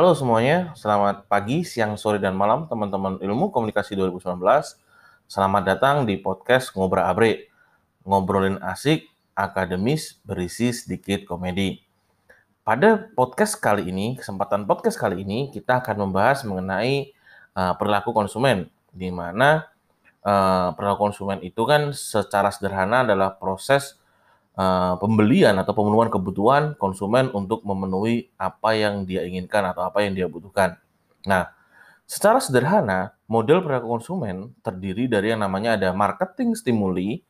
Halo semuanya, selamat pagi, siang, sore, dan malam teman-teman ilmu komunikasi 2019. Selamat datang di podcast Ngobra Abre. Ngobrolin asik, akademis, berisi sedikit komedi. Pada podcast kali ini, kesempatan podcast kali ini, kita akan membahas mengenai uh, perilaku konsumen, di mana uh, perilaku konsumen itu kan secara sederhana adalah proses uh, pembelian atau pemenuhan kebutuhan konsumen untuk memenuhi apa yang dia inginkan atau apa yang dia butuhkan. Nah, secara sederhana, model perilaku konsumen terdiri dari yang namanya ada marketing stimuli,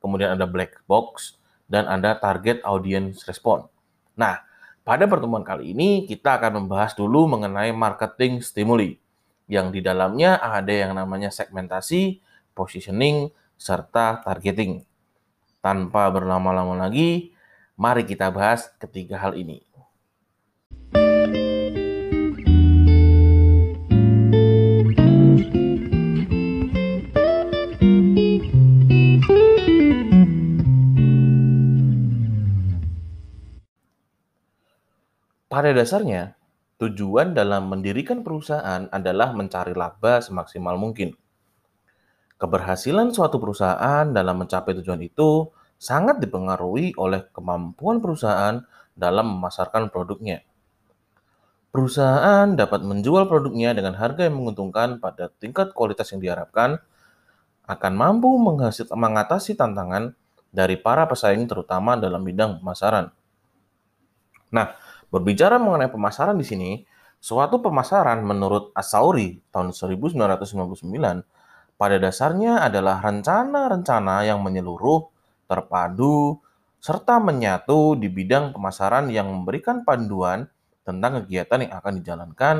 kemudian ada black box, dan ada target audience response. Nah, pada pertemuan kali ini kita akan membahas dulu mengenai marketing stimuli, yang di dalamnya ada yang namanya segmentasi, positioning, serta targeting. Tanpa berlama-lama lagi, mari kita bahas ketiga hal ini. Pada dasarnya, tujuan dalam mendirikan perusahaan adalah mencari laba semaksimal mungkin. Keberhasilan suatu perusahaan dalam mencapai tujuan itu sangat dipengaruhi oleh kemampuan perusahaan dalam memasarkan produknya. Perusahaan dapat menjual produknya dengan harga yang menguntungkan pada tingkat kualitas yang diharapkan, akan mampu mengatasi tantangan dari para pesaing terutama dalam bidang pemasaran. Nah, berbicara mengenai pemasaran di sini, suatu pemasaran menurut Asauri tahun 1999 pada dasarnya adalah rencana-rencana yang menyeluruh, terpadu, serta menyatu di bidang pemasaran yang memberikan panduan tentang kegiatan yang akan dijalankan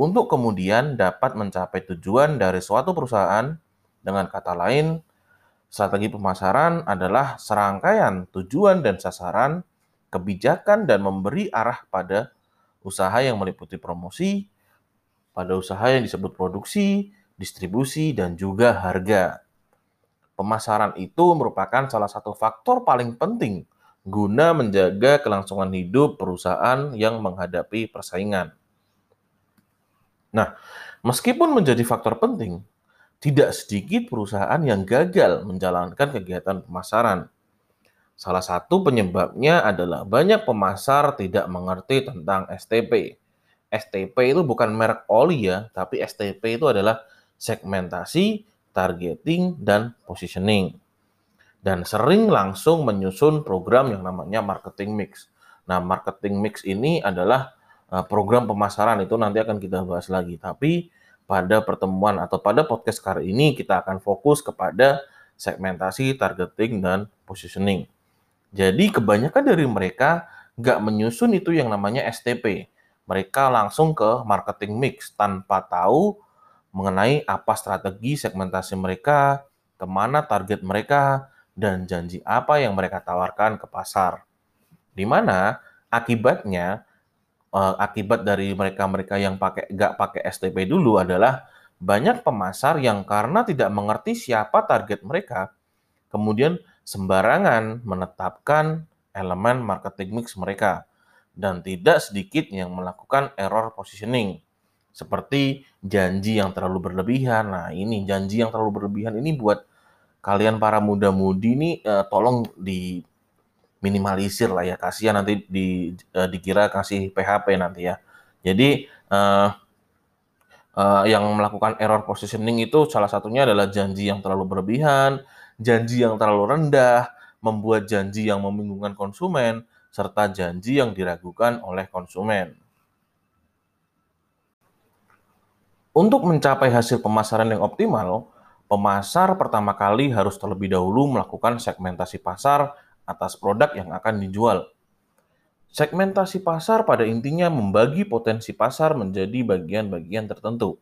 untuk kemudian dapat mencapai tujuan dari suatu perusahaan. Dengan kata lain, strategi pemasaran adalah serangkaian tujuan dan sasaran, kebijakan, dan memberi arah pada usaha yang meliputi promosi, pada usaha yang disebut produksi, distribusi, dan juga harga. Pemasaran itu merupakan salah satu faktor paling penting guna menjaga kelangsungan hidup perusahaan yang menghadapi persaingan. Nah, meskipun menjadi faktor penting, tidak sedikit perusahaan yang gagal menjalankan kegiatan pemasaran. Salah satu penyebabnya adalah banyak pemasar tidak mengerti tentang STP. STP itu bukan merek oli ya, tapi STP itu adalah segmentasi, targeting, dan positioning. Dan sering langsung menyusun program yang namanya marketing mix. Nah, marketing mix ini adalah uh, program pemasaran itu nanti akan kita bahas lagi. Tapi pada pertemuan atau pada podcast kali ini kita akan fokus kepada segmentasi, targeting, dan positioning. Jadi kebanyakan dari mereka nggak menyusun itu yang namanya STP. Mereka langsung ke marketing mix tanpa tahu mengenai apa strategi segmentasi mereka, ke mana target mereka, dan janji apa yang mereka tawarkan ke pasar. Di mana akibatnya, eh, akibat dari mereka-mereka yang pakai nggak pakai STP dulu adalah banyak pemasar yang karena tidak mengerti siapa target mereka, kemudian sembarangan menetapkan elemen marketing mix mereka dan tidak sedikit yang melakukan error positioning seperti janji yang terlalu berlebihan. Nah, ini janji yang terlalu berlebihan ini buat kalian para muda-mudi ini uh, tolong di minimalisir lah ya. Kasihan nanti di uh, dikira kasih PHP nanti ya. Jadi uh, uh, yang melakukan error positioning itu salah satunya adalah janji yang terlalu berlebihan, janji yang terlalu rendah, membuat janji yang membingungkan konsumen, serta janji yang diragukan oleh konsumen. Untuk mencapai hasil pemasaran yang optimal, pemasar pertama kali harus terlebih dahulu melakukan segmentasi pasar atas produk yang akan dijual. Segmentasi pasar pada intinya membagi potensi pasar menjadi bagian-bagian tertentu.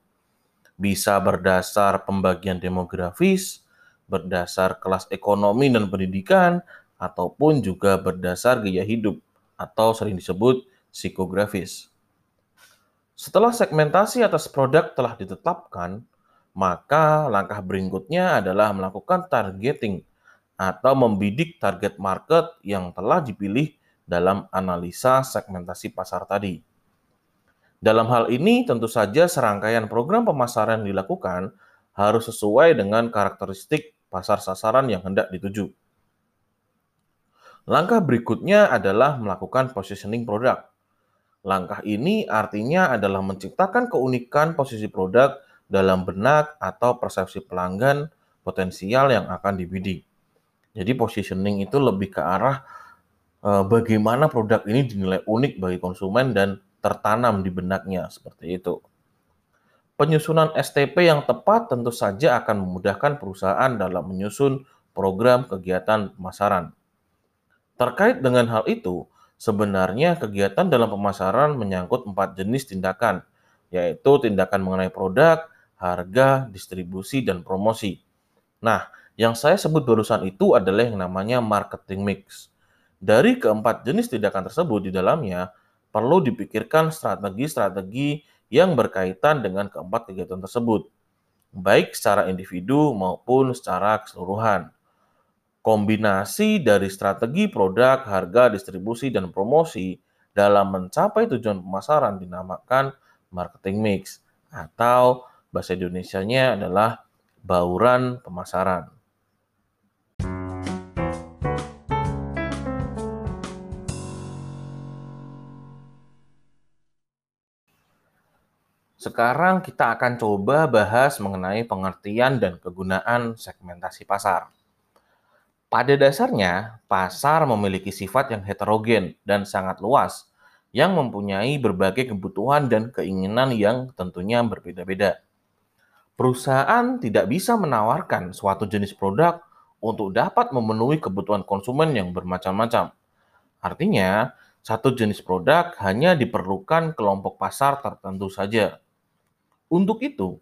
Bisa berdasar pembagian demografis, berdasar kelas ekonomi dan pendidikan, ataupun juga berdasar gaya hidup atau sering disebut psikografis. Setelah segmentasi atas produk telah ditetapkan, maka langkah berikutnya adalah melakukan targeting atau membidik target market yang telah dipilih dalam analisa segmentasi pasar tadi. Dalam hal ini, tentu saja serangkaian program pemasaran yang dilakukan harus sesuai dengan karakteristik pasar sasaran yang hendak dituju. Langkah berikutnya adalah melakukan positioning produk. Langkah ini artinya adalah menciptakan keunikan posisi produk dalam benak atau persepsi pelanggan potensial yang akan dibidik. Jadi positioning itu lebih ke arah e, bagaimana produk ini dinilai unik bagi konsumen dan tertanam di benaknya seperti itu. Penyusunan STP yang tepat tentu saja akan memudahkan perusahaan dalam menyusun program kegiatan pemasaran. Terkait dengan hal itu, sebenarnya kegiatan dalam pemasaran menyangkut empat jenis tindakan, yaitu tindakan mengenai produk, harga, distribusi, dan promosi. Nah, yang saya sebut barusan itu adalah yang namanya marketing mix. Dari keempat jenis tindakan tersebut di dalamnya, perlu dipikirkan strategi-strategi yang berkaitan dengan keempat kegiatan tersebut, baik secara individu maupun secara keseluruhan. Kombinasi dari strategi produk, harga, distribusi, dan promosi dalam mencapai tujuan pemasaran dinamakan marketing mix atau bahasa Indonesia-nya adalah bauran pemasaran. Sekarang kita akan coba bahas mengenai pengertian dan kegunaan segmentasi pasar. Pada dasarnya, pasar memiliki sifat yang heterogen dan sangat luas, yang mempunyai berbagai kebutuhan dan keinginan yang tentunya berbeda-beda. Perusahaan tidak bisa menawarkan suatu jenis produk untuk dapat memenuhi kebutuhan konsumen yang bermacam-macam. Artinya, satu jenis produk hanya diperlukan kelompok pasar tertentu saja. Untuk itu,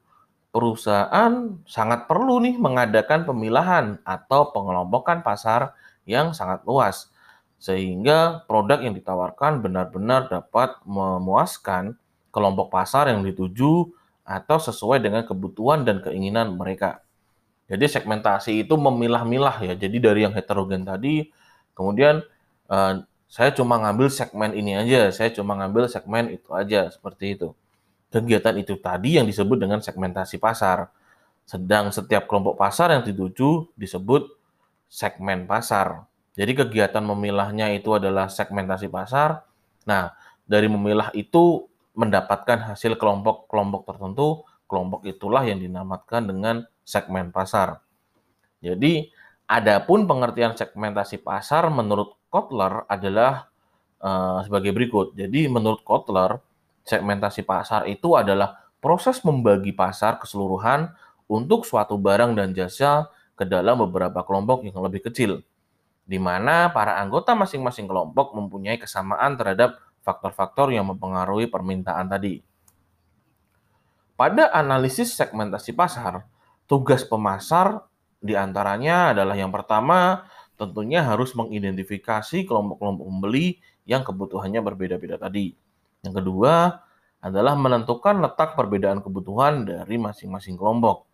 perusahaan sangat perlu nih mengadakan pemilahan atau pengelompokan pasar yang sangat luas sehingga produk yang ditawarkan benar-benar dapat memuaskan kelompok pasar yang dituju atau sesuai dengan kebutuhan dan keinginan mereka. Jadi segmentasi itu memilah-milah ya. Jadi dari yang heterogen tadi, kemudian eh, saya cuma ngambil segmen ini aja, saya cuma ngambil segmen itu aja seperti itu. Kegiatan itu tadi yang disebut dengan segmentasi pasar. Sedang setiap kelompok pasar yang dituju disebut segmen pasar. Jadi kegiatan memilahnya itu adalah segmentasi pasar. Nah, dari memilah itu mendapatkan hasil kelompok-kelompok tertentu, kelompok itulah yang dinamakan dengan segmen pasar. Jadi, adapun pengertian segmentasi pasar menurut Kotler adalah uh, sebagai berikut. Jadi, menurut Kotler, segmentasi pasar itu adalah proses membagi pasar keseluruhan untuk suatu barang dan jasa ke dalam beberapa kelompok yang lebih kecil, di mana para anggota masing-masing kelompok mempunyai kesamaan terhadap faktor-faktor yang mempengaruhi permintaan tadi. Pada analisis segmentasi pasar, tugas pemasar di antaranya adalah yang pertama, tentunya harus mengidentifikasi kelompok-kelompok pembeli yang kebutuhannya berbeda-beda tadi. Yang kedua adalah menentukan letak perbedaan kebutuhan dari masing-masing kelompok.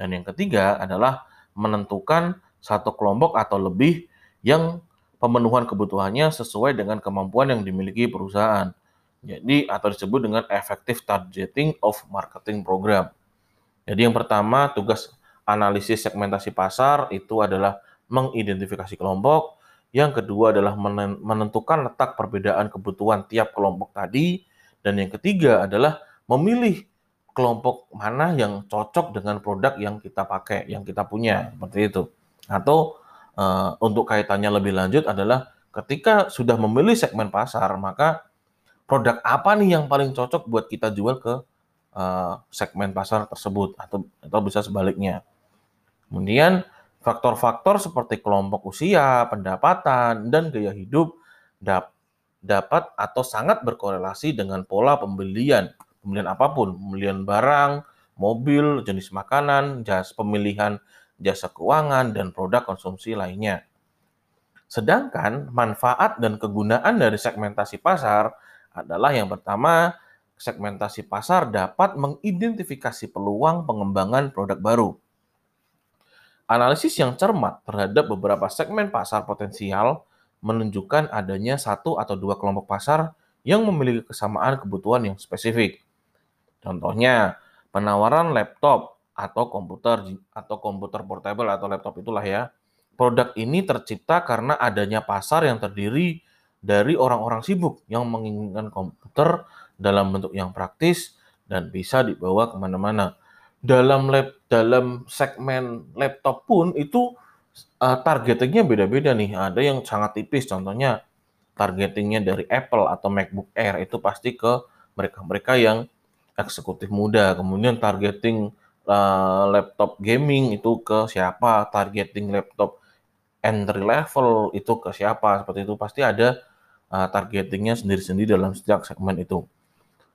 Dan yang ketiga adalah menentukan satu kelompok atau lebih yang pemenuhan kebutuhannya sesuai dengan kemampuan yang dimiliki perusahaan. Jadi atau disebut dengan effective targeting of marketing program. Jadi yang pertama tugas analisis segmentasi pasar itu adalah mengidentifikasi kelompok, yang kedua adalah menentukan letak perbedaan kebutuhan tiap kelompok tadi. Dan yang ketiga adalah memilih kelompok mana yang cocok dengan produk yang kita pakai, yang kita punya, seperti itu. Atau uh, untuk kaitannya lebih lanjut adalah ketika sudah memilih segmen pasar, maka produk apa nih yang paling cocok buat kita jual ke uh, segmen pasar tersebut atau atau bisa sebaliknya. Kemudian Faktor-faktor seperti kelompok usia, pendapatan, dan gaya hidup dapat atau sangat berkorelasi dengan pola pembelian. Pembelian apa pun, pembelian barang, mobil, jenis makanan, jasa pemilihan jasa keuangan, dan produk konsumsi lainnya. Sedangkan manfaat dan kegunaan dari segmentasi pasar adalah yang pertama, segmentasi pasar dapat mengidentifikasi peluang pengembangan produk baru Analisis yang cermat terhadap beberapa segmen pasar potensial menunjukkan adanya satu atau dua kelompok pasar yang memiliki kesamaan kebutuhan yang spesifik. Contohnya, penawaran laptop atau komputer atau komputer portable atau laptop itulah ya. Produk ini tercipta karena adanya pasar yang terdiri dari orang-orang sibuk yang menginginkan komputer dalam bentuk yang praktis dan bisa dibawa ke mana-mana. Dalam lab, dalam segmen laptop pun itu uh, targetingnya beda-beda nih. Ada yang sangat tipis, contohnya targetingnya dari Apple atau MacBook Air itu pasti ke mereka-mereka yang eksekutif muda. Kemudian targeting uh, laptop gaming itu ke siapa? Targeting laptop entry level itu ke siapa? Seperti itu pasti ada uh, targetingnya sendiri-sendiri dalam setiap segmen itu.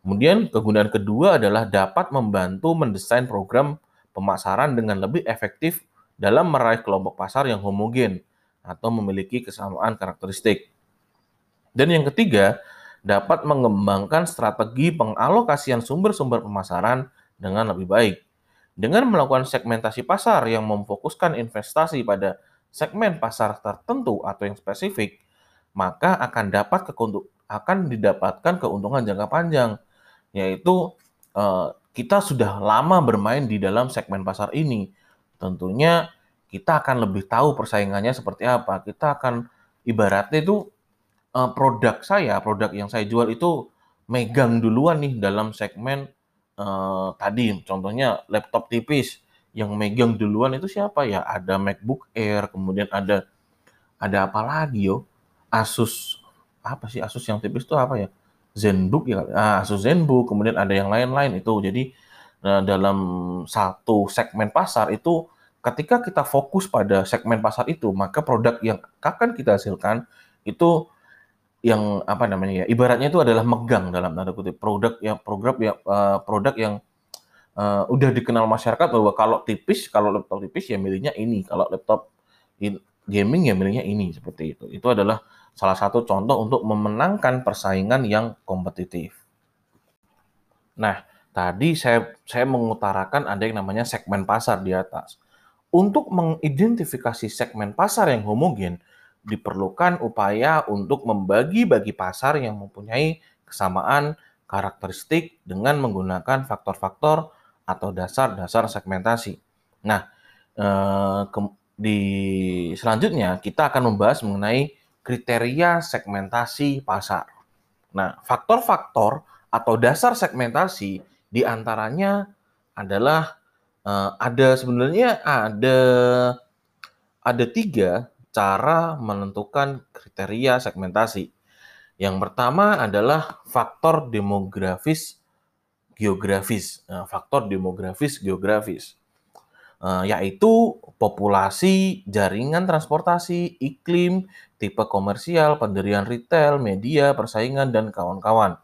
Kemudian kegunaan kedua adalah dapat membantu mendesain program pemasaran dengan lebih efektif dalam meraih kelompok pasar yang homogen atau memiliki kesamaan karakteristik. Dan yang ketiga, dapat mengembangkan strategi pengalokasian sumber-sumber pemasaran dengan lebih baik. Dengan melakukan segmentasi pasar yang memfokuskan investasi pada segmen pasar tertentu atau yang spesifik, maka akan dapat akan didapatkan keuntungan jangka panjang, yaitu eh, kita sudah lama bermain di dalam segmen pasar ini. Tentunya kita akan lebih tahu persaingannya seperti apa. Kita akan ibaratnya itu eh, produk saya, produk yang saya jual itu megang duluan nih dalam segmen uh, tadi. Contohnya laptop tipis yang megang duluan itu siapa ya? Ada MacBook Air, kemudian ada ada apa lagi yo? Asus apa sih Asus yang tipis itu apa ya? Zenbook ya, ah, Asus Zenbook, kemudian ada yang lain-lain itu. Jadi nah, dalam satu segmen pasar itu ketika kita fokus pada segmen pasar itu, maka produk yang akan kita hasilkan itu yang apa namanya ya ibaratnya itu adalah megang dalam tanda kutip produk yang program yang uh, produk yang uh, udah dikenal masyarakat bahwa kalau tipis kalau laptop tipis ya milihnya ini kalau laptop in, gaming ya milihnya ini seperti itu itu adalah salah satu contoh untuk memenangkan persaingan yang kompetitif. Nah, tadi saya saya mengutarakan ada yang namanya segmen pasar di atas. Untuk mengidentifikasi segmen pasar yang homogen, diperlukan upaya untuk membagi-bagi pasar yang mempunyai kesamaan karakteristik dengan menggunakan faktor-faktor atau dasar-dasar segmentasi. Nah, eh, di selanjutnya kita akan membahas mengenai kriteria segmentasi pasar. Nah, faktor-faktor atau dasar segmentasi di antaranya adalah uh, ada sebenarnya ada ada tiga cara menentukan kriteria segmentasi. Yang pertama adalah faktor demografis geografis. Nah, faktor demografis geografis. Eh, yaitu populasi, jaringan transportasi, iklim, tipe komersial, pendirian retail, media, persaingan, dan kawan-kawan.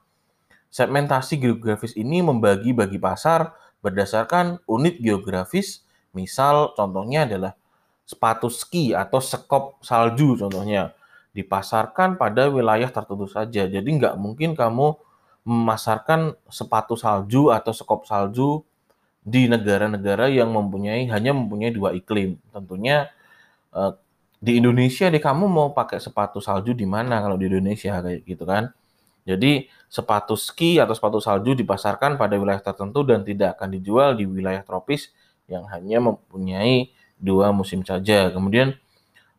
Segmentasi geografis ini membagi-bagi pasar berdasarkan unit geografis, misal contohnya adalah sepatu ski atau sekop salju contohnya, dipasarkan pada wilayah tertentu saja. Jadi nggak mungkin kamu memasarkan sepatu salju atau sekop salju di negara-negara yang mempunyai hanya mempunyai dua iklim. Tentunya uh, di Indonesia deh kamu mau pakai sepatu salju di mana kalau di Indonesia kayak gitu kan. Jadi sepatu ski atau sepatu salju dipasarkan pada wilayah tertentu dan tidak akan dijual di wilayah tropis yang hanya mempunyai dua musim saja. Kemudian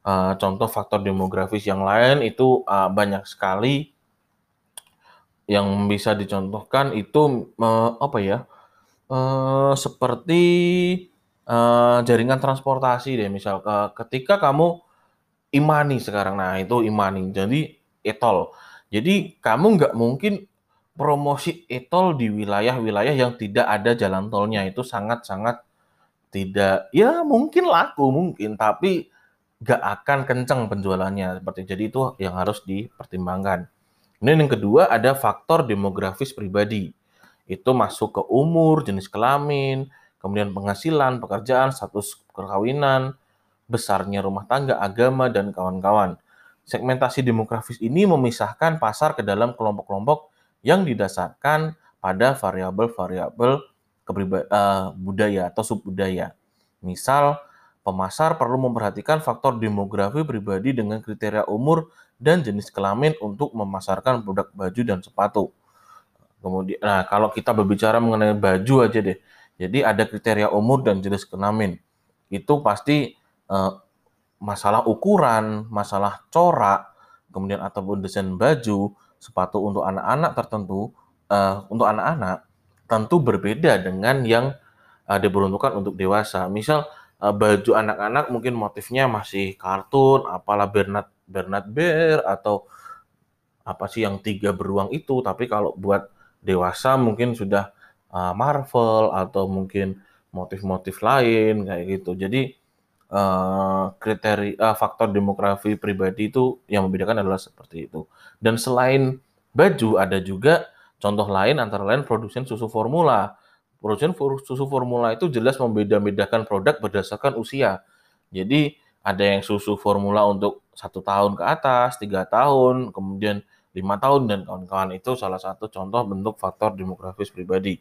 uh, contoh faktor demografis yang lain itu uh, banyak sekali yang bisa dicontohkan itu uh, apa ya? Uh, seperti, uh, jaringan transportasi deh, misal, ketika kamu imani sekarang, nah itu imani, jadi e-tol. Jadi kamu nggak mungkin promosi e-tol di wilayah-wilayah yang tidak ada jalan tolnya, itu sangat-sangat tidak ya mungkin laku, mungkin, tapi nggak akan kenceng penjualannya, seperti jadi itu yang harus dipertimbangkan. Kemudian yang kedua ada faktor demografis pribadi itu masuk ke umur, jenis kelamin, kemudian penghasilan, pekerjaan, status perkawinan, besarnya rumah tangga, agama, dan kawan-kawan. Segmentasi demografis ini memisahkan pasar ke dalam kelompok-kelompok yang didasarkan pada variabel-variabel uh, budaya atau subbudaya. Misal, pemasar perlu memperhatikan faktor demografi pribadi dengan kriteria umur dan jenis kelamin untuk memasarkan produk baju dan sepatu. Kemudian, nah kalau kita berbicara mengenai baju aja deh, jadi ada kriteria umur dan jenis kelamin. Itu pasti eh, masalah ukuran, masalah corak, kemudian ataupun desain baju, sepatu untuk anak-anak tertentu, uh, untuk anak-anak tentu berbeda dengan yang uh, diperuntukkan untuk dewasa. Misal uh, baju anak-anak mungkin motifnya masih kartun, apalah Bernard Bernard Bear atau apa sih yang tiga beruang itu, tapi kalau buat dewasa mungkin sudah uh, Marvel atau mungkin motif-motif lain kayak gitu. Jadi uh, kriteria uh, faktor demografi pribadi itu yang membedakan adalah seperti itu. Dan selain baju ada juga contoh lain antara lain produsen susu formula. Produsen susu formula itu jelas membeda-bedakan produk berdasarkan usia. Jadi ada yang susu formula untuk satu tahun ke atas, tiga tahun, kemudian lima tahun dan kawan-kawan itu salah satu contoh bentuk faktor demografis pribadi.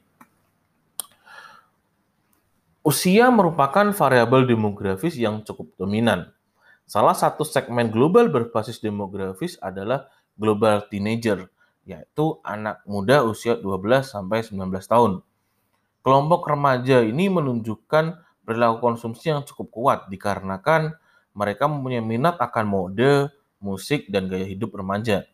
Usia merupakan variabel demografis yang cukup dominan. Salah satu segmen global berbasis demografis adalah global teenager, yaitu anak muda usia 12 sampai 19 tahun. Kelompok remaja ini menunjukkan perilaku konsumsi yang cukup kuat dikarenakan mereka mempunyai minat akan mode, musik, dan gaya hidup remaja.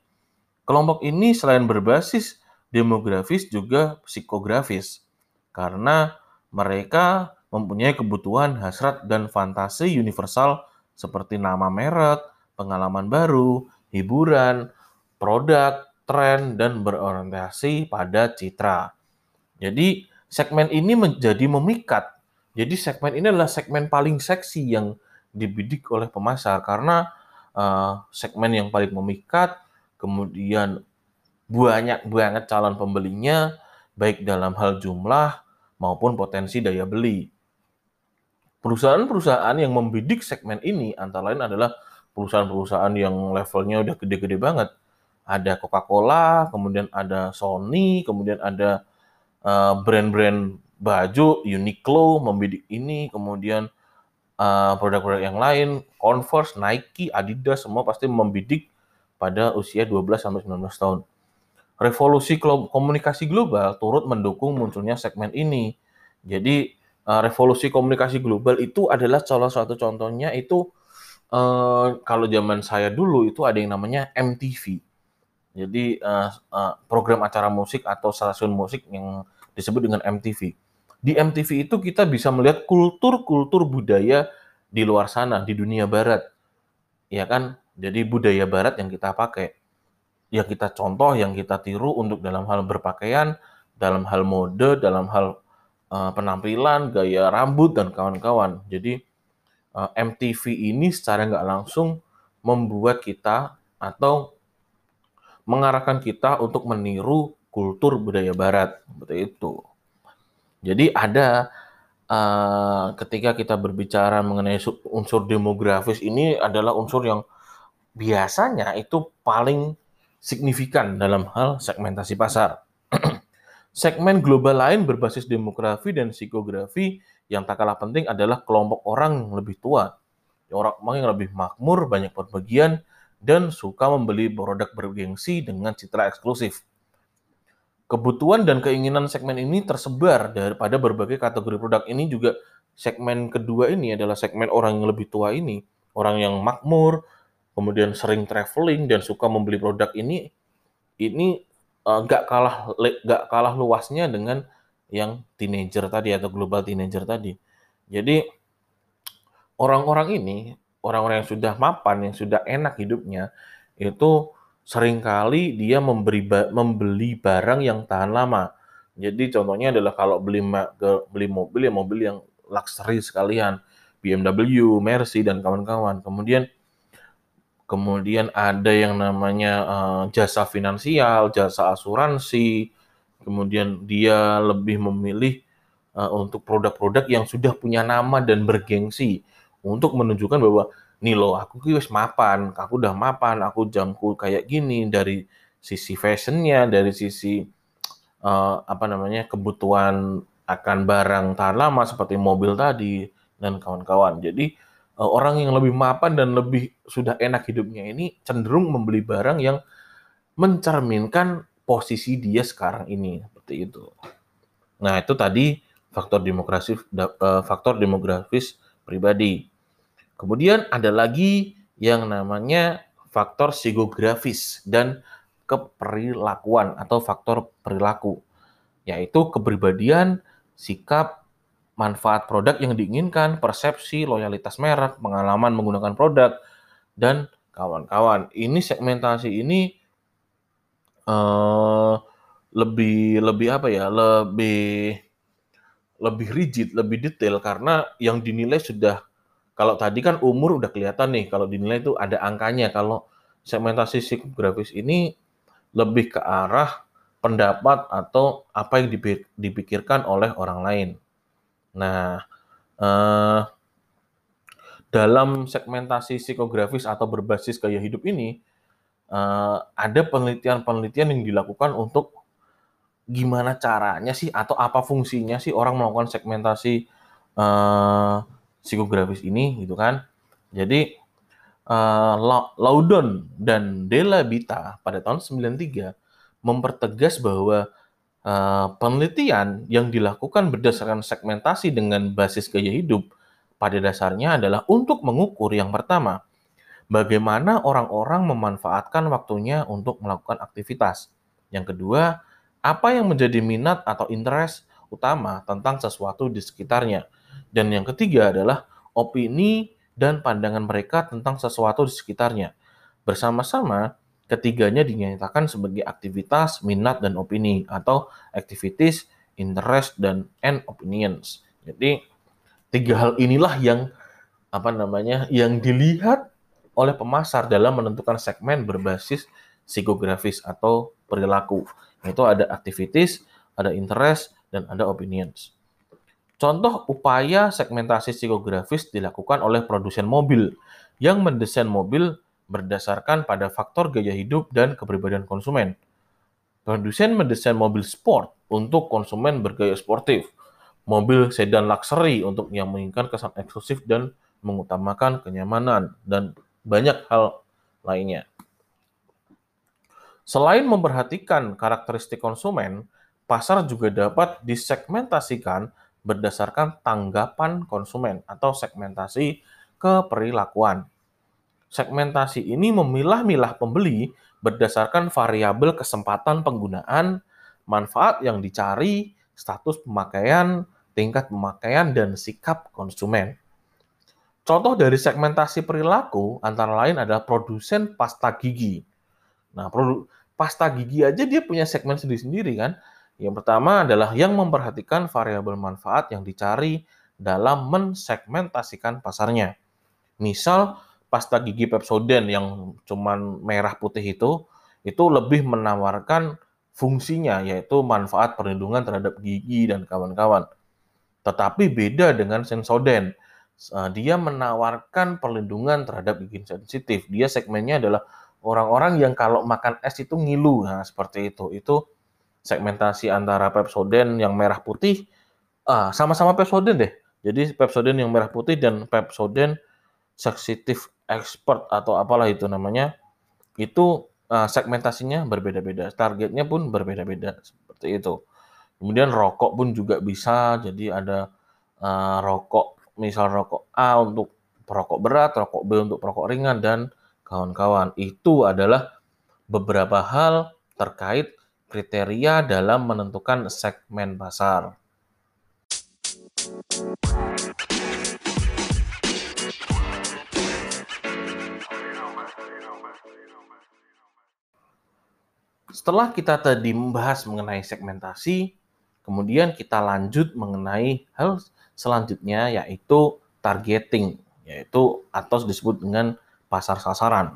Kelompok ini selain berbasis demografis juga psikografis, karena mereka mempunyai kebutuhan hasrat dan fantasi universal seperti nama merek, pengalaman baru, hiburan, produk, tren, dan berorientasi pada citra. Jadi segmen ini menjadi memikat. Jadi segmen ini adalah segmen paling seksi yang dibidik oleh pemasar karena uh, segmen yang paling memikat, kemudian banyak banget calon pembelinya, baik dalam hal jumlah maupun potensi daya beli. Perusahaan-perusahaan yang membidik segmen ini antara lain adalah perusahaan-perusahaan yang levelnya udah gede-gede banget. Ada Coca-Cola, kemudian ada Sony, kemudian ada uh, brand-brand baju Uniqlo membidik ini, kemudian uh, produk-produk yang lain, Converse, Nike, Adidas semua pasti membidik pada usia 12 sampai 19 tahun. Revolusi komunikasi global turut mendukung munculnya segmen ini. Jadi uh, revolusi komunikasi global itu adalah salah satu contohnya itu uh, kalau zaman saya dulu itu ada yang namanya MTV. Jadi uh, program acara musik atau stasiun musik yang disebut dengan MTV. Di MTV itu kita bisa melihat kultur-kultur budaya di luar sana di dunia barat. Ya kan? Jadi budaya barat yang kita pakai, yang kita contoh, yang kita tiru untuk dalam hal berpakaian, dalam hal mode, dalam hal uh, penampilan, gaya rambut dan kawan-kawan. Jadi uh, eh, MTV ini secara nggak langsung membuat kita atau mengarahkan kita untuk meniru kultur budaya Barat, seperti itu. Jadi ada uh, ketika kita berbicara mengenai unsur demografis ini adalah unsur yang biasanya itu paling signifikan dalam hal segmentasi pasar. Segmen global lain berbasis demografi dan psikografi yang tak kalah penting adalah kelompok orang yang lebih tua. Orang yang lebih makmur, banyak perbagian, dan suka membeli produk bergengsi dengan citra eksklusif. Kebutuhan dan keinginan segmen ini tersebar daripada berbagai kategori produk ini juga segmen kedua ini adalah segmen orang yang lebih tua ini, orang yang makmur, kemudian sering traveling dan suka membeli produk ini ini Eh, nggak uh, kalah nggak kalah luasnya dengan yang teenager tadi atau global teenager tadi. Jadi orang-orang ini, orang-orang yang sudah mapan, yang sudah enak hidupnya, itu sering kali dia memberi membeli barang yang tahan lama. Jadi contohnya adalah kalau beli beli mobil ya mobil yang luxury sekalian, BMW, Mercy dan kawan-kawan. Kemudian kemudian ada yang namanya uh, jasa finansial, jasa asuransi, kemudian dia lebih memilih uh, untuk produk-produk yang sudah punya nama dan bergengsi untuk menunjukkan bahwa nih lo aku wis mapan, aku udah mapan, aku jangkul kayak gini dari sisi fashionnya, dari sisi uh, apa namanya kebutuhan akan barang tahan lama seperti mobil tadi dan kawan-kawan. Jadi orang yang lebih mapan dan lebih sudah enak hidupnya ini cenderung membeli barang yang mencerminkan posisi dia sekarang ini seperti itu. Nah, itu tadi faktor demografis uh, faktor demografis pribadi. Kemudian ada lagi yang namanya faktor psikografis dan keperilakuan atau faktor perilaku, yaitu kepribadian, sikap, manfaat produk yang diinginkan, persepsi, loyalitas merek, pengalaman menggunakan produk, dan kawan-kawan. Ini segmentasi ini uh, lebih lebih apa ya? Lebih lebih rigid, lebih detail karena yang dinilai sudah kalau tadi kan umur udah kelihatan nih, kalau dinilai itu ada angkanya. Kalau segmentasi psikografis ini lebih ke arah pendapat atau apa yang dipikirkan oleh orang lain. Nah, eh, dalam segmentasi psikografis atau berbasis gaya hidup ini, eh, ada penelitian-penelitian yang dilakukan untuk gimana caranya sih atau apa fungsinya sih orang melakukan segmentasi eh, psikografis ini gitu kan. Jadi uh, Laudon dan Della Bita pada tahun 93 mempertegas bahwa uh, penelitian yang dilakukan berdasarkan segmentasi dengan basis gaya hidup pada dasarnya adalah untuk mengukur yang pertama, bagaimana orang-orang memanfaatkan waktunya untuk melakukan aktivitas. Yang kedua, apa yang menjadi minat atau interest utama tentang sesuatu di sekitarnya. Dan yang ketiga adalah opini dan pandangan mereka tentang sesuatu di sekitarnya. Bersama-sama, ketiganya dinyatakan sebagai aktivitas, minat, dan opini, atau activities, interest, dan and opinions. Jadi, tiga hal inilah yang apa namanya yang dilihat oleh pemasar dalam menentukan segmen berbasis psikografis atau perilaku. Itu ada activities, ada interest, dan ada opinions. Contoh upaya segmentasi psikografis dilakukan oleh produsen mobil yang mendesain mobil berdasarkan pada faktor gaya hidup dan kepribadian konsumen. Produsen mendesain mobil sport untuk konsumen bergaya sportif, mobil sedan luxury untuk yang menginginkan kesan eksklusif dan mengutamakan kenyamanan, dan banyak hal lainnya. Selain memperhatikan karakteristik konsumen, pasar juga dapat disegmentasikan berdasarkan tanggapan konsumen atau segmentasi keperilakuan. Segmentasi ini memilah-milah pembeli berdasarkan variabel kesempatan penggunaan, manfaat yang dicari, status pemakaian, tingkat pemakaian, dan sikap konsumen. Contoh dari segmentasi perilaku antara lain adalah produsen pasta gigi. Nah, pasta gigi aja dia punya segmen sendiri-sendiri kan. Yang pertama adalah yang memperhatikan variabel manfaat yang dicari dalam mensegmentasikan pasarnya. Misal pasta gigi Pepsodent yang cuman merah putih itu itu lebih menawarkan fungsinya yaitu manfaat perlindungan terhadap gigi dan kawan-kawan. Tetapi beda dengan Sensoden. Eh, dia menawarkan perlindungan terhadap gigi sensitif. Dia segmennya adalah orang-orang yang kalau makan es itu ngilu. Nah, seperti itu. Itu segmentasi antara Pepsodent yang merah putih ah, sama-sama Pepsodent deh. Jadi Pepsodent yang merah putih dan Pepsodent sensitive expert atau apalah itu namanya itu uh, segmentasinya berbeda-beda, targetnya pun berbeda-beda seperti itu. Kemudian rokok pun juga bisa, jadi ada uh, rokok, misal rokok A untuk perokok berat, rokok B untuk perokok ringan dan kawan-kawan. Itu adalah beberapa hal terkait kriteria dalam menentukan segmen pasar. Setelah kita tadi membahas mengenai segmentasi, kemudian kita lanjut mengenai hal selanjutnya yaitu targeting, yaitu atau disebut dengan pasar sasaran.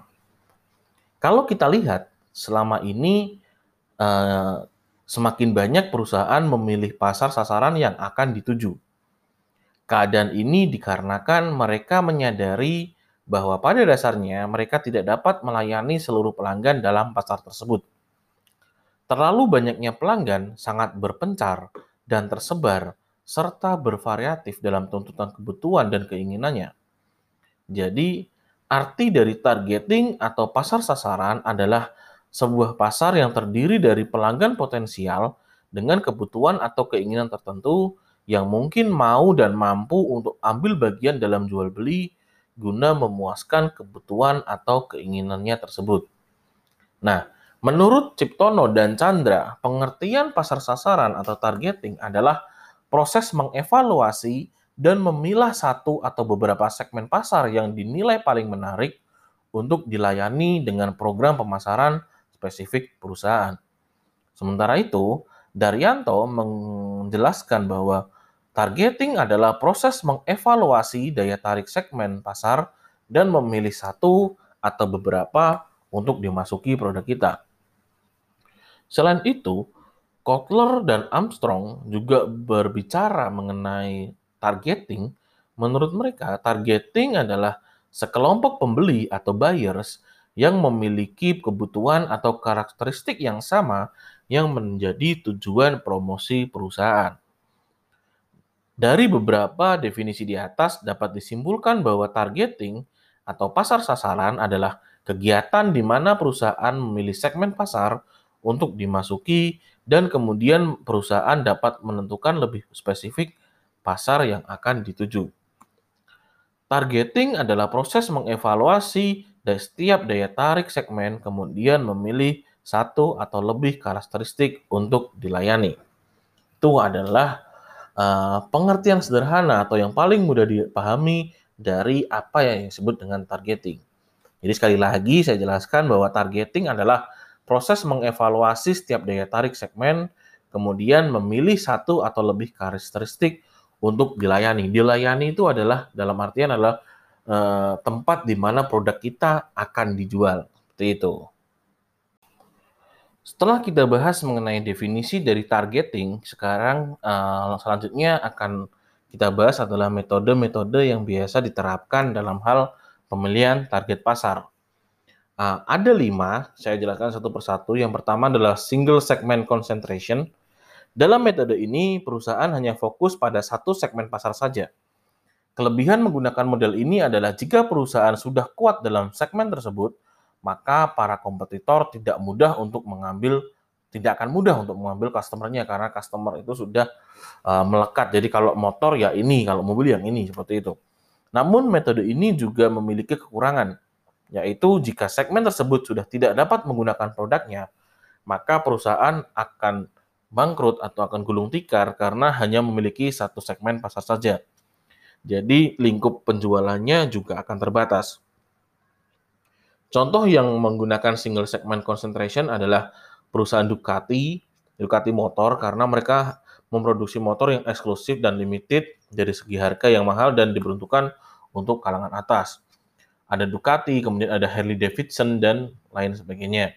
Kalau kita lihat selama ini Eh, semakin banyak perusahaan memilih pasar sasaran yang akan dituju. Keadaan ini dikarenakan mereka menyadari bahwa pada dasarnya mereka tidak dapat melayani seluruh pelanggan dalam pasar tersebut. Terlalu banyaknya pelanggan sangat berpencar dan tersebar serta bervariatif dalam tuntutan kebutuhan dan keinginannya. Jadi, arti dari targeting atau pasar sasaran adalah sebuah pasar yang terdiri dari pelanggan potensial dengan kebutuhan atau keinginan tertentu yang mungkin mau dan mampu untuk ambil bagian dalam jual beli guna memuaskan kebutuhan atau keinginannya tersebut. Nah, menurut Ciptono dan Chandra, pengertian pasar sasaran atau targeting adalah proses mengevaluasi dan memilah satu atau beberapa segmen pasar yang dinilai paling menarik untuk dilayani dengan program pemasaran spesifik perusahaan. Sementara itu, Daryanto menjelaskan bahwa targeting adalah proses mengevaluasi daya tarik segmen pasar dan memilih satu atau beberapa untuk dimasuki produk kita. Selain itu, Kotler dan Armstrong juga berbicara mengenai targeting. Menurut mereka, targeting adalah sekelompok pembeli atau buyers yang memiliki kebutuhan atau karakteristik yang sama yang menjadi tujuan promosi perusahaan. Dari beberapa definisi di atas dapat disimpulkan bahwa targeting atau pasar sasaran adalah kegiatan di mana perusahaan memilih segmen pasar untuk dimasuki dan kemudian perusahaan dapat menentukan lebih spesifik pasar yang akan dituju. Targeting adalah proses mengevaluasi dari setiap daya tarik segmen kemudian memilih satu atau lebih karakteristik untuk dilayani. Itu adalah uh, pengertian sederhana atau yang paling mudah dipahami dari apa yang disebut dengan targeting. Jadi sekali lagi saya jelaskan bahwa targeting adalah proses mengevaluasi setiap daya tarik segmen, kemudian memilih satu atau lebih karakteristik untuk dilayani. Dilayani itu adalah dalam artian adalah uh, tempat di mana produk kita akan dijual. Seperti itu. Setelah kita bahas mengenai definisi dari targeting, sekarang uh, selanjutnya akan kita bahas adalah metode-metode yang biasa diterapkan dalam hal pemilihan target pasar. Uh, ada lima, saya jelaskan satu persatu. Yang pertama adalah single segment concentration. Dalam metode ini, perusahaan hanya fokus pada satu segmen pasar saja. Kelebihan menggunakan model ini adalah jika perusahaan sudah kuat dalam segmen tersebut, maka para kompetitor tidak mudah untuk mengambil tidak akan mudah untuk mengambil customernya karena customer itu sudah uh, melekat. Jadi kalau motor ya ini, kalau mobil yang ini seperti itu. Namun metode ini juga memiliki kekurangan, yaitu jika segmen tersebut sudah tidak dapat menggunakan produknya, maka perusahaan akan bangkrut atau akan gulung tikar karena hanya memiliki satu segmen pasar saja. Jadi lingkup penjualannya juga akan terbatas. Contoh yang menggunakan single segment concentration adalah perusahaan Ducati, Ducati Motor karena mereka memproduksi motor yang eksklusif dan limited dari segi harga yang mahal dan diperuntukkan untuk kalangan atas. Ada Ducati, kemudian ada Harley Davidson dan lain sebagainya.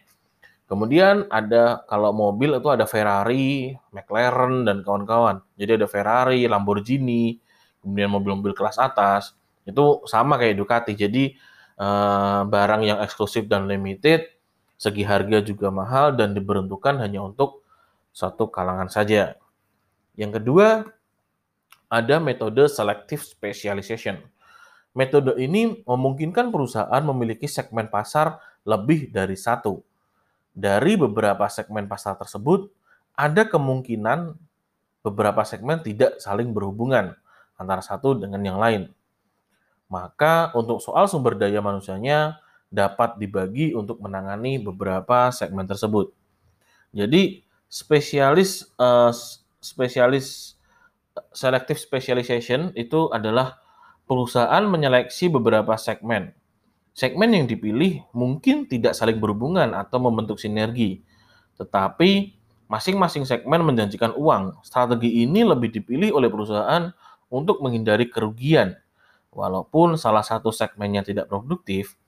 Kemudian ada kalau mobil itu ada Ferrari, McLaren dan kawan-kawan. Jadi ada Ferrari, Lamborghini, kemudian mobil-mobil kelas atas. Itu sama kayak Ducati. Jadi Eh, barang yang eksklusif dan limited, segi harga juga mahal dan diperuntukkan hanya untuk satu kalangan saja. Yang kedua, ada metode selective specialization. Metode ini memungkinkan perusahaan memiliki segmen pasar lebih dari satu. Dari beberapa segmen pasar tersebut, ada kemungkinan beberapa segmen tidak saling berhubungan antara satu dengan yang lain. Maka untuk soal sumber daya manusianya dapat dibagi untuk menangani beberapa segmen tersebut. Jadi spesialis uh, spesialis selective specialization itu adalah perusahaan menyeleksi beberapa segmen. Segmen yang dipilih mungkin tidak saling berhubungan atau membentuk sinergi, tetapi masing-masing segmen menjanjikan uang. Strategi ini lebih dipilih oleh perusahaan untuk menghindari kerugian Walaupun salah satu segmennya tidak produktif,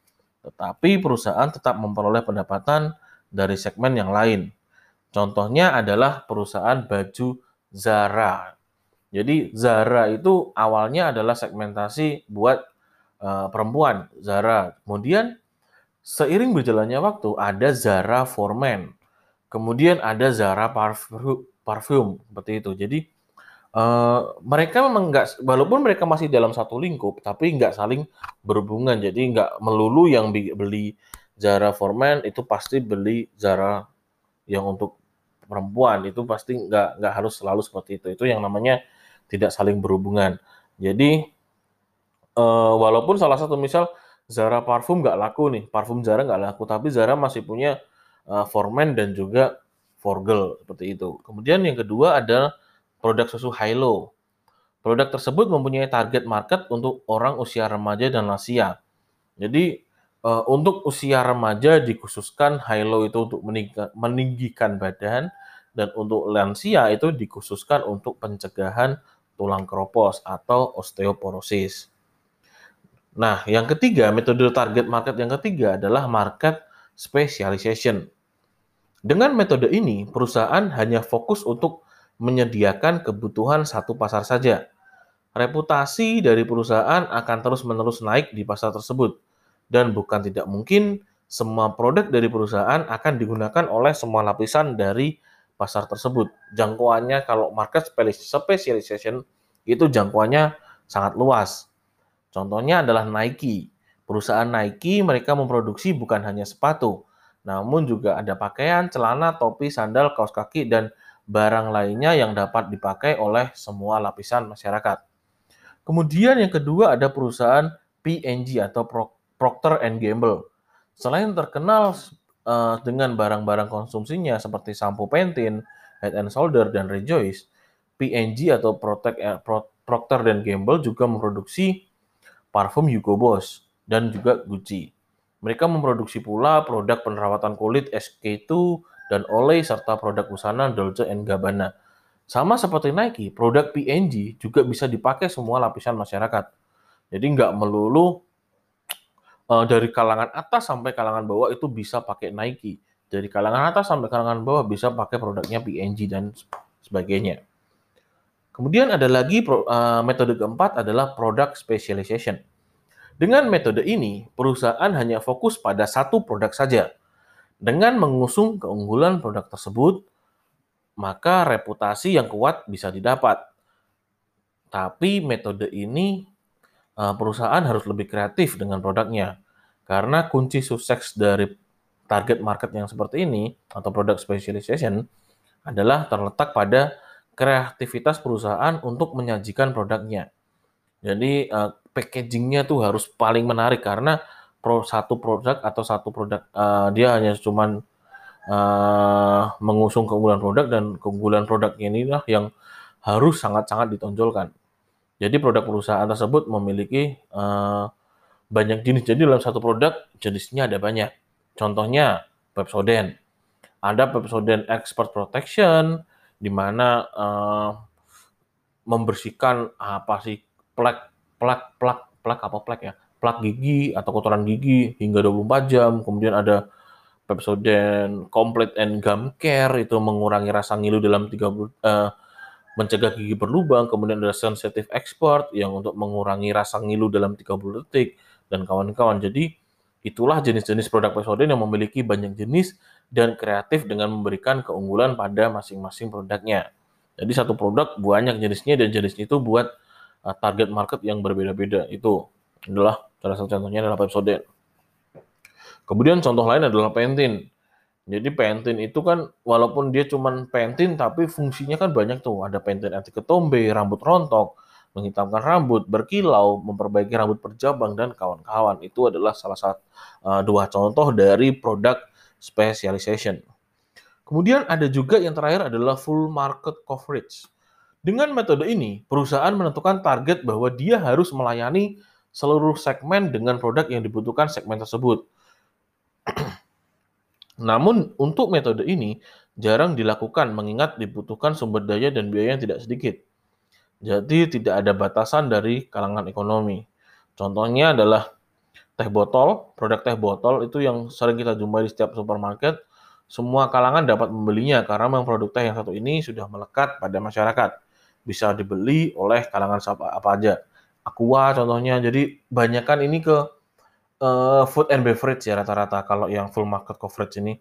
tetapi perusahaan tetap memperoleh pendapatan dari segmen yang lain. Contohnya adalah perusahaan baju Zara. Jadi Zara itu awalnya adalah segmentasi buat uh, perempuan, Zara. Kemudian seiring berjalannya waktu ada Zara for Men. Kemudian ada Zara parfum, seperti itu. Jadi Uh, mereka memang nggak, walaupun mereka masih dalam satu lingkup, tapi nggak saling berhubungan. Jadi nggak melulu yang beli Zara for men itu pasti beli Zara yang untuk perempuan itu pasti nggak nggak harus selalu seperti itu. Itu yang namanya tidak saling berhubungan. Jadi uh, walaupun salah satu misal Zara parfum nggak laku nih, parfum Zara nggak laku, tapi Zara masih punya uh, for men dan juga for girl seperti itu. Kemudian yang kedua ada produk susu Hilo. Produk tersebut mempunyai target market untuk orang usia remaja dan lansia. Jadi uh, untuk usia remaja dikhususkan Hilo itu untuk meninggikan badan dan untuk lansia itu dikhususkan untuk pencegahan tulang keropos atau osteoporosis. Nah, yang ketiga, metode target market yang ketiga adalah market specialization. Dengan metode ini, perusahaan hanya fokus untuk menyediakan kebutuhan satu pasar saja. Reputasi dari perusahaan akan terus-menerus naik di pasar tersebut, dan bukan tidak mungkin semua produk dari perusahaan akan digunakan oleh semua lapisan dari pasar tersebut. Jangkauannya kalau market specialization itu jangkauannya sangat luas. Contohnya adalah Nike. Perusahaan Nike mereka memproduksi bukan hanya sepatu, namun juga ada pakaian, celana, topi, sandal, kaos kaki, dan barang lainnya yang dapat dipakai oleh semua lapisan masyarakat. Kemudian yang kedua ada perusahaan P&G atau Procter and Gamble. Selain terkenal uh, dengan barang-barang konsumsinya seperti sampo Pantene, Head and Shoulder, dan Rejoice, P&G atau Protect, uh, Procter dan Gamble juga memproduksi parfum Hugo Boss dan juga Gucci. Mereka memproduksi pula produk penerawatan kulit SK2 dan Olay serta produk busana Dolce Gabbana. Sama seperti Nike, produk PNG juga bisa dipakai semua lapisan masyarakat. Jadi nggak melulu uh, dari kalangan atas sampai kalangan bawah itu bisa pakai Nike. Dari kalangan atas sampai kalangan bawah bisa pakai produknya PNG dan sebagainya. Kemudian ada lagi uh, metode keempat adalah product specialization. Dengan metode ini, perusahaan hanya fokus pada satu produk saja dengan mengusung keunggulan produk tersebut, maka reputasi yang kuat bisa didapat. Tapi metode ini eh, perusahaan harus lebih kreatif dengan produknya. Karena kunci sukses dari target market yang seperti ini atau product specialization adalah terletak pada kreativitas perusahaan untuk menyajikan produknya. Jadi uh, packagingnya tuh harus paling menarik karena pro, satu produk atau satu produk uh, dia hanya cuman uh, mengusung keunggulan produk dan keunggulan produk ini lah yang harus sangat-sangat ditonjolkan. Jadi produk perusahaan tersebut memiliki uh, banyak jenis. Jadi dalam satu produk jenisnya ada banyak. Contohnya Pepsodent. Ada Pepsodent Expert Protection di mana uh, membersihkan apa sih plak plak plak plak apa plak ya plak gigi atau kotoran gigi hingga 24 jam. Kemudian ada Pepsodent Complete and Gum Care itu mengurangi rasa ngilu dalam 30 uh, mencegah gigi berlubang. Kemudian ada Sensitive Expert yang untuk mengurangi rasa ngilu dalam 30 detik dan kawan-kawan. Jadi itulah jenis-jenis produk Pepsodent yang memiliki banyak jenis dan kreatif dengan memberikan keunggulan pada masing-masing produknya. Jadi satu produk banyak jenisnya dan jenis itu buat uh, target market yang berbeda-beda. Itu adalah salah satu contohnya adalah Pepsodent. Kemudian contoh lain adalah Pantene. Jadi Pantene itu kan walaupun dia cuma Pantene tapi fungsinya kan banyak tuh. Ada Pantene anti ketombe, rambut rontok, menghitamkan rambut, berkilau, memperbaiki rambut berjabang dan kawan-kawan. Itu adalah salah satu uh, dua contoh dari produk specialization. Kemudian ada juga yang terakhir adalah full market coverage. Dengan metode ini, perusahaan menentukan target bahwa dia harus melayani seluruh segmen dengan produk yang dibutuhkan segmen tersebut. Namun untuk metode ini jarang dilakukan mengingat dibutuhkan sumber daya dan biaya yang tidak sedikit. Jadi tidak ada batasan dari kalangan ekonomi. Contohnya adalah teh botol, produk teh botol itu yang sering kita jumpai di setiap supermarket. Semua kalangan dapat membelinya karena memang produk teh yang satu ini sudah melekat pada masyarakat. Bisa dibeli oleh kalangan apa, apa aja. Aqua contohnya. Jadi banyakkan ini ke uh, food and beverage ya rata-rata kalau yang full market coverage ini.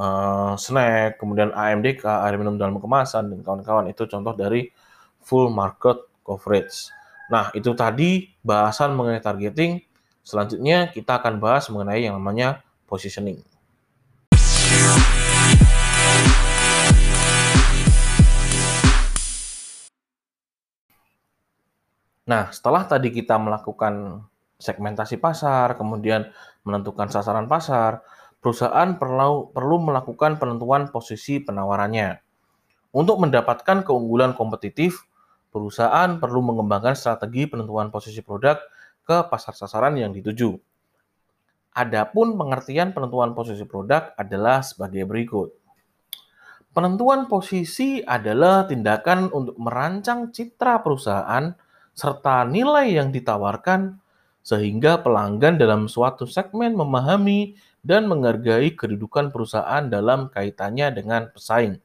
Uh, snack, kemudian AMDK, air minum dalam kemasan dan kawan-kawan itu contoh dari full market coverage. Nah, itu tadi bahasan mengenai targeting. Selanjutnya kita akan bahas mengenai yang namanya positioning. Nah, setelah tadi kita melakukan segmentasi pasar, kemudian menentukan sasaran pasar, perusahaan perlu, perlu melakukan penentuan posisi penawarannya. Untuk mendapatkan keunggulan kompetitif, perusahaan perlu mengembangkan strategi penentuan posisi produk ke pasar sasaran yang dituju. Adapun pengertian penentuan posisi produk adalah sebagai berikut. Penentuan posisi adalah tindakan untuk merancang citra perusahaan serta nilai yang ditawarkan sehingga pelanggan dalam suatu segmen memahami dan menghargai kedudukan perusahaan dalam kaitannya dengan pesaing.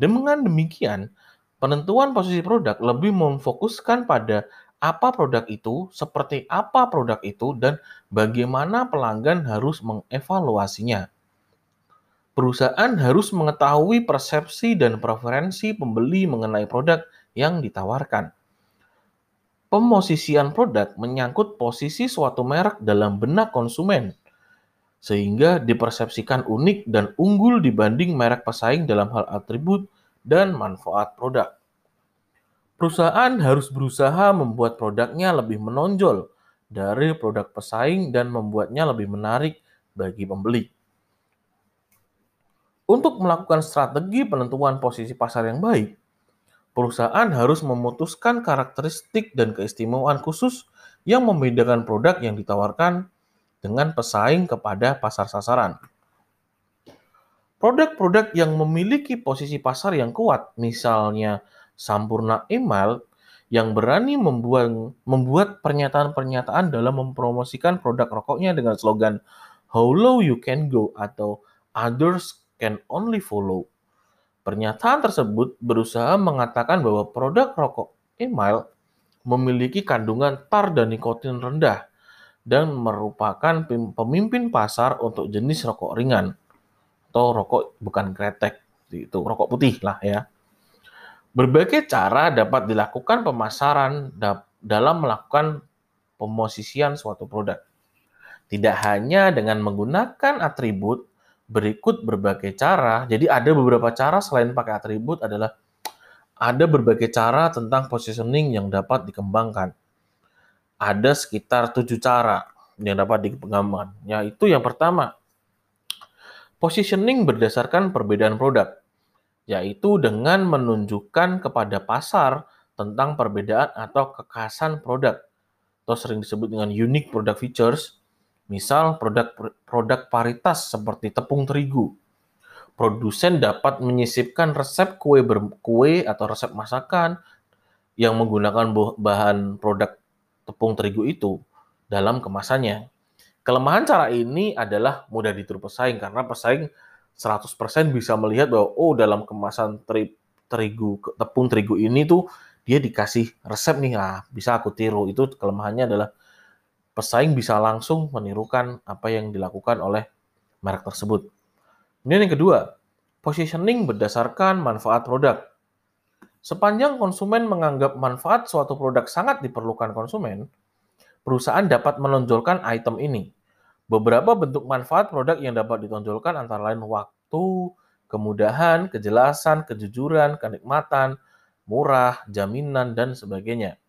Dengan demikian, penentuan posisi produk lebih memfokuskan pada apa produk itu, seperti apa produk itu, dan bagaimana pelanggan harus mengevaluasinya. Perusahaan harus mengetahui persepsi dan preferensi pembeli mengenai produk yang ditawarkan Pemosisian produk menyangkut posisi suatu merek dalam benak konsumen, sehingga dipersepsikan unik dan unggul dibanding merek pesaing dalam hal atribut dan manfaat produk. Perusahaan harus berusaha membuat produknya lebih menonjol dari produk pesaing dan membuatnya lebih menarik bagi pembeli. Untuk melakukan strategi penentuan posisi pasar yang baik, perusahaan harus memutuskan karakteristik dan keistimewaan khusus yang membedakan produk yang ditawarkan dengan pesaing kepada pasar sasaran. Produk-produk yang memiliki posisi pasar yang kuat, misalnya Sampurna Email, yang berani membuat, membuat pernyataan-pernyataan dalam mempromosikan produk rokoknya dengan slogan How low you can go atau Others can only follow Pernyataan tersebut berusaha mengatakan bahwa produk rokok email memiliki kandungan tar dan nikotin rendah dan merupakan pemimpin pasar untuk jenis rokok ringan atau rokok bukan kretek itu rokok putih lah ya. Berbagai cara dapat dilakukan pemasaran dalam melakukan pemosisian suatu produk. Tidak hanya dengan menggunakan atribut berikut berbagai cara. Jadi ada beberapa cara selain pakai atribut adalah ada berbagai cara tentang positioning yang dapat dikembangkan. Ada sekitar tujuh cara yang dapat dikembangkan. Yaitu yang pertama, positioning berdasarkan perbedaan produk. Yaitu dengan menunjukkan kepada pasar tentang perbedaan atau kekhasan produk. Atau sering disebut dengan unique product features Misal produk produk paritas seperti tepung terigu. Produsen dapat menyisipkan resep kue berkue atau resep masakan yang menggunakan bahan produk tepung terigu itu dalam kemasannya. Kelemahan cara ini adalah mudah ditiru pesaing karena pesaing 100% bisa melihat bahwa oh dalam kemasan teri, terigu tepung terigu ini tuh dia dikasih resep nih ah bisa aku tiru. Itu kelemahannya adalah pesaing bisa langsung menirukan apa yang dilakukan oleh merek tersebut. Kemudian yang kedua, positioning berdasarkan manfaat produk. Sepanjang konsumen menganggap manfaat suatu produk sangat diperlukan konsumen, perusahaan dapat menonjolkan item ini. Beberapa bentuk manfaat produk yang dapat ditonjolkan antara lain waktu, kemudahan, kejelasan, kejujuran, kenikmatan, murah, jaminan, dan sebagainya.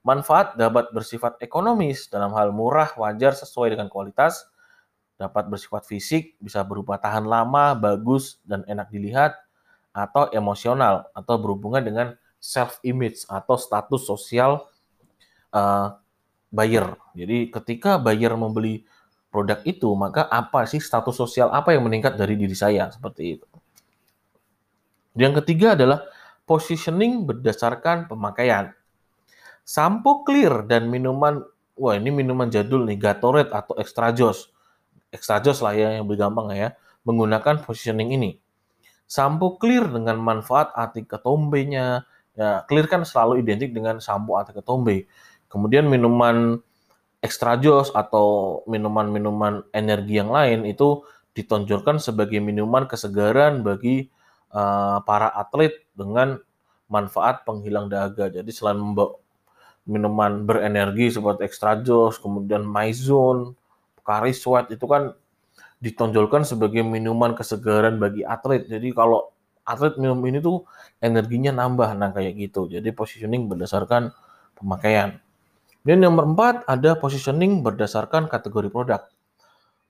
Manfaat dapat bersifat ekonomis dalam hal murah, wajar, sesuai dengan kualitas, dapat bersifat fisik, bisa berupa tahan lama, bagus, dan enak dilihat, atau emosional, atau berhubungan dengan self-image atau status sosial uh, buyer. Jadi ketika buyer membeli produk itu, maka apa sih status sosial apa yang meningkat dari diri saya? Seperti itu. Yang ketiga adalah positioning berdasarkan pemakaian. Sampo clear dan minuman, wah ini minuman jadul nih, Gatorade atau Extra Joss. Extra Joss lah ya yang lebih gampang ya, menggunakan positioning ini. Sampo clear dengan manfaat anti ketombenya, ya clear kan selalu identik dengan sampo anti ketombe. Kemudian minuman Extra Joss atau minuman-minuman energi yang lain itu ditonjolkan sebagai minuman kesegaran bagi uh, para atlet dengan manfaat penghilang dahaga. Jadi selain minuman berenergi seperti extra joss, kemudian maizone, Pocari Sweat itu kan ditonjolkan sebagai minuman kesegaran bagi atlet. Jadi kalau atlet minum ini tuh energinya nambah, nah kayak gitu. Jadi positioning berdasarkan pemakaian. Dan nomor empat ada positioning berdasarkan kategori produk.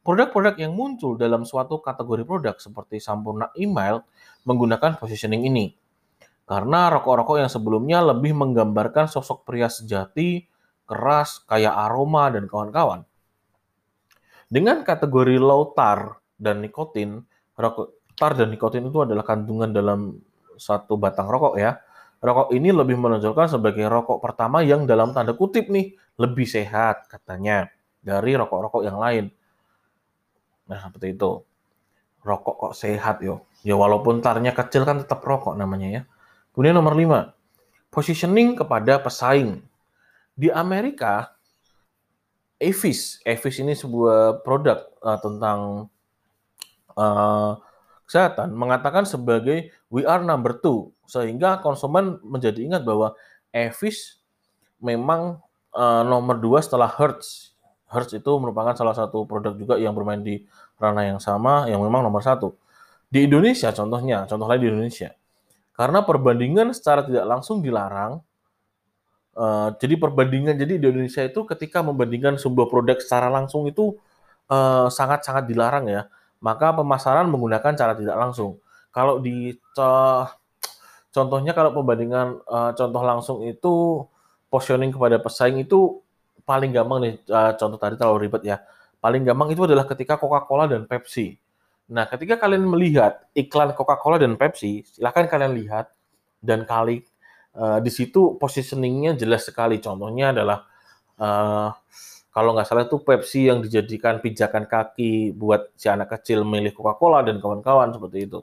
Produk-produk yang muncul dalam suatu kategori produk seperti Sampurna Email menggunakan positioning ini. Karena rokok-rokok yang sebelumnya lebih menggambarkan sosok pria sejati, keras, kaya aroma, dan kawan-kawan. Dengan kategori low tar dan nikotin, rokok tar dan nikotin itu adalah kandungan dalam satu batang rokok ya. Rokok ini lebih menonjolkan sebagai rokok pertama yang dalam tanda kutip nih lebih sehat katanya dari rokok-rokok yang lain. Nah, seperti itu. Rokok kok sehat yo. Ya walaupun tarnya kecil kan tetap rokok namanya ya. Kemudian nomor 5, positioning kepada pesaing. Di Amerika, Avis, Avis ini sebuah produk uh, tentang uh, kesehatan, mengatakan sebagai we are number two, sehingga konsumen menjadi ingat bahwa Avis memang uh, nomor dua setelah Hertz. Hertz itu merupakan salah satu produk juga yang bermain di ranah yang sama, yang memang nomor satu. Di Indonesia contohnya, contoh lain di Indonesia, karena perbandingan secara tidak langsung dilarang. Uh, jadi perbandingan jadi di Indonesia itu ketika membandingkan sebuah produk secara langsung itu eh, sangat-sangat uh, dilarang ya. Maka pemasaran menggunakan cara tidak langsung. Kalau di uh, contohnya kalau pembandingan uh, contoh langsung itu positioning kepada pesaing itu paling gampang nih uh, contoh tadi terlalu ribet ya. Paling gampang itu adalah ketika Coca-Cola dan Pepsi Nah, ketika kalian melihat iklan Coca-Cola dan Pepsi, silahkan kalian lihat dan kali uh, di situ positioningnya jelas sekali. Contohnya adalah uh, kalau nggak salah itu Pepsi yang dijadikan pijakan kaki buat si anak kecil milih Coca-Cola dan kawan-kawan seperti itu.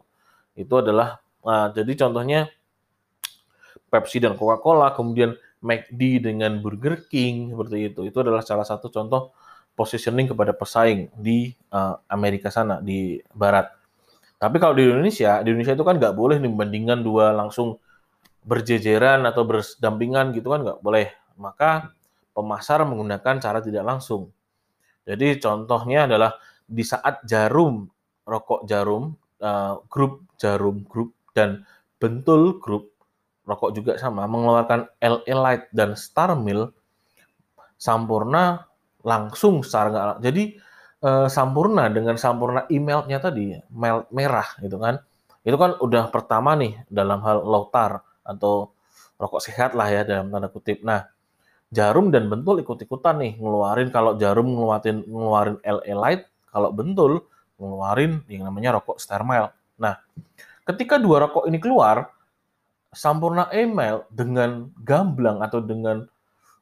Itu adalah uh, jadi contohnya Pepsi dan Coca-Cola, kemudian McD dengan Burger King seperti itu. Itu adalah salah satu contoh positioning kepada pesaing di uh, Amerika sana di Barat. Tapi kalau di Indonesia, di Indonesia itu kan nggak boleh nih membandingkan dua langsung berjejeran atau berdampingan gitu kan nggak boleh. Maka pemasar menggunakan cara tidak langsung. Jadi contohnya adalah di saat jarum rokok jarum, uh, grup jarum grup dan bentul grup rokok juga sama mengeluarkan LA Light dan Star Mill Sampurna langsung secara nggak jadi uh, Sampurna dengan Sampurna emailnya tadi mail merah gitu kan. Itu kan udah pertama nih dalam hal lotar atau rokok sehat lah ya dalam tanda kutip. Nah jarum dan bentul ikut-ikutan nih ngeluarin kalau jarum ngeluarin ngeluarin LA Light kalau bentul ngeluarin yang namanya rokok Starmile nah ketika dua rokok ini keluar Sampurna email dengan gamblang atau dengan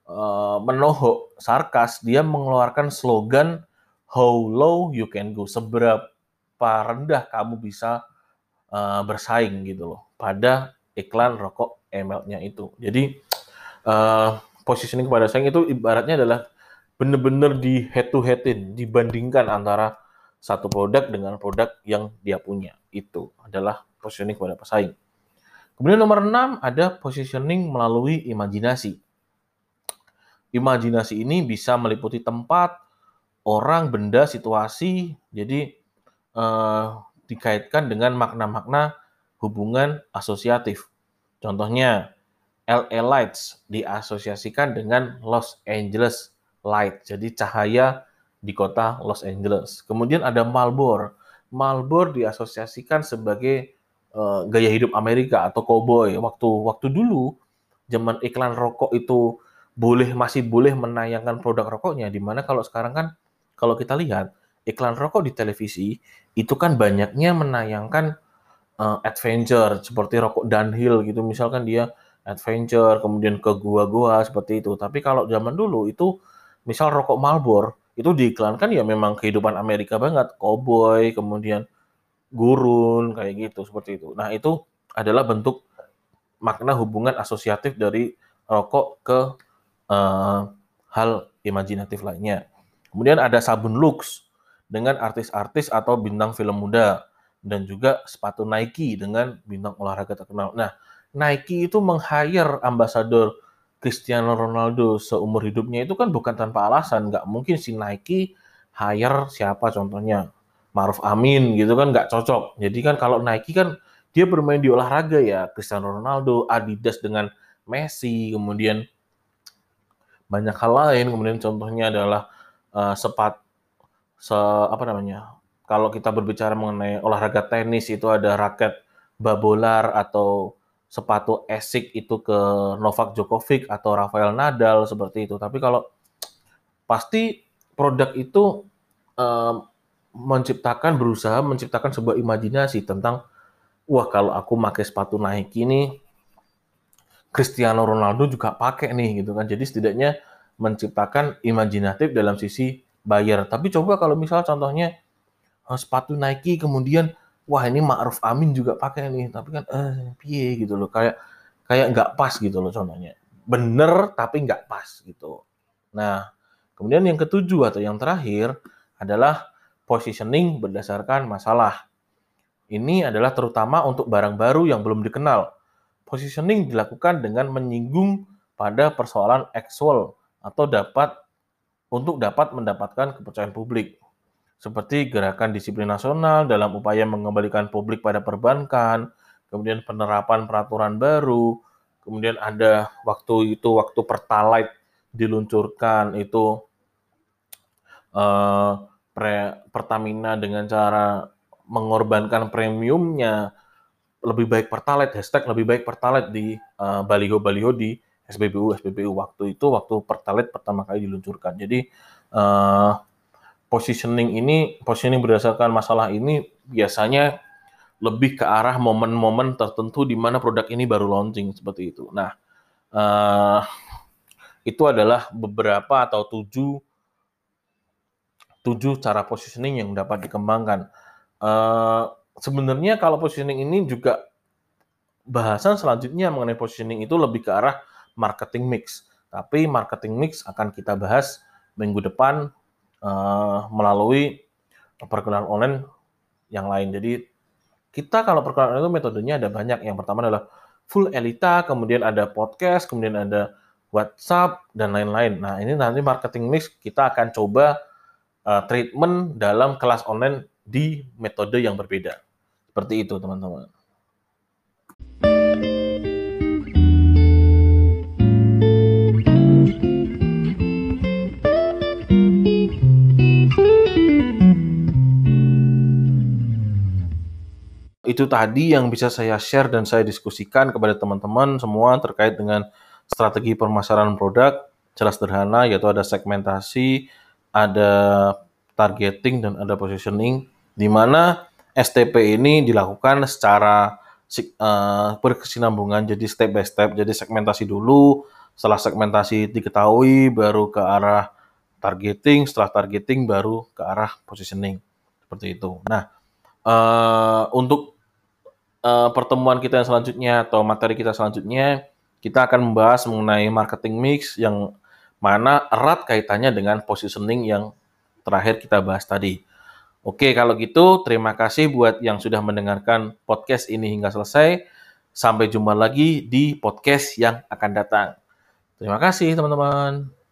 uh, menohok sarkas dia mengeluarkan slogan how low you can go seberapa rendah kamu bisa uh, bersaing gitu loh pada iklan rokok ML-nya itu jadi uh, positioning kepada saing itu ibaratnya adalah benar-benar di head to headin dibandingkan antara satu produk dengan produk yang dia punya itu adalah positioning kepada pesaing. Kemudian nomor 6 ada positioning melalui imajinasi. Imajinasi ini bisa meliputi tempat, orang, benda, situasi. Jadi eh, dikaitkan dengan makna-makna hubungan asosiatif. Contohnya LA Lights diasosiasikan dengan Los Angeles Light. Jadi cahaya di kota Los Angeles. Kemudian ada Marlboro. Marlboro diasosiasikan sebagai uh, gaya hidup Amerika atau cowboy. Waktu waktu dulu zaman iklan rokok itu boleh masih boleh menayangkan produk rokoknya di mana kalau sekarang kan kalau kita lihat iklan rokok di televisi itu kan banyaknya menayangkan uh, adventure seperti rokok downhill gitu. Misalkan dia adventure kemudian ke gua-gua seperti itu. Tapi kalau zaman dulu itu misal rokok Marlboro itu diiklankan ya memang kehidupan Amerika banget. Cowboy kemudian gurun kayak gitu seperti itu. Nah itu adalah bentuk makna hubungan asosiatif dari rokok ke uh, hal imajinatif lainnya. Kemudian ada sabun Lux dengan artis-artis atau bintang film muda dan juga sepatu Nike dengan bintang olahraga terkenal. Nah, Nike itu meng-hire ambasador Cristiano Ronaldo seumur hidupnya itu kan bukan tanpa alasan. Nggak mungkin si Nike hire siapa contohnya Maruf Amin gitu kan nggak cocok. Jadi kan kalau Nike kan dia bermain di olahraga ya Cristiano Ronaldo, Adidas dengan Messi, kemudian banyak hal lain. Kemudian contohnya adalah uh, sepat se apa namanya? Kalau kita berbicara mengenai olahraga tenis itu ada raket babolar atau sepatu Esik itu ke Novak Djokovic atau Rafael Nadal seperti itu. Tapi kalau pasti produk itu uh, menciptakan berusaha menciptakan sebuah imajinasi tentang wah kalau aku pakai sepatu Nike ini Cristiano Ronaldo juga pakai nih gitu kan. Jadi setidaknya menciptakan imajinatif dalam sisi bayar. Tapi coba kalau misal contohnya uh, sepatu Nike kemudian wah ini Ma'ruf Amin juga pakai nih, tapi kan eh piye gitu loh, kayak kayak nggak pas gitu loh contohnya. Bener tapi nggak pas gitu. Nah, kemudian yang ketujuh atau yang terakhir adalah positioning berdasarkan masalah. Ini adalah terutama untuk barang baru yang belum dikenal. Positioning dilakukan dengan menyinggung pada persoalan actual atau dapat untuk dapat mendapatkan kepercayaan publik. Seperti gerakan disiplin nasional dalam upaya mengembalikan publik pada perbankan, kemudian penerapan peraturan baru, kemudian ada waktu itu waktu pertalite diluncurkan itu uh, pre, Pertamina dengan cara mengorbankan premiumnya lebih baik pertalite hashtag lebih baik pertalite di uh, baliho-baliho di SPBU SPBU waktu itu waktu pertalite pertama kali diluncurkan jadi uh, positioning ini, positioning berdasarkan masalah ini biasanya lebih ke arah momen-momen tertentu di mana produk ini baru launching seperti itu. Nah, uh, itu adalah beberapa atau tujuh tujuh cara positioning yang dapat dikembangkan. Uh, sebenarnya kalau positioning ini juga bahasan selanjutnya mengenai positioning itu lebih ke arah marketing mix. Tapi marketing mix akan kita bahas minggu depan uh, melalui perkenalan online yang lain. Jadi kita kalau perkenalan itu metodenya ada banyak. Yang pertama adalah full elita, kemudian ada podcast, kemudian ada WhatsApp dan lain-lain. Nah ini nanti marketing mix kita akan coba uh, treatment dalam kelas online di metode yang berbeda. Seperti itu teman-teman. itu tadi yang bisa saya share dan saya diskusikan kepada teman-teman semua terkait dengan strategi pemasaran produk jelas sederhana yaitu ada segmentasi, ada targeting dan ada positioning di mana STP ini dilakukan secara uh, berkesinambungan. Jadi step by step. Jadi segmentasi dulu. Setelah segmentasi diketahui baru ke arah targeting. Setelah targeting baru ke arah positioning. Seperti itu. Nah uh, untuk uh, pertemuan kita yang selanjutnya atau materi kita selanjutnya, kita akan membahas mengenai marketing mix yang mana erat kaitannya dengan positioning yang terakhir kita bahas tadi. Oke, kalau gitu terima kasih buat yang sudah mendengarkan podcast ini hingga selesai. Sampai jumpa lagi di podcast yang akan datang. Terima kasih, teman-teman.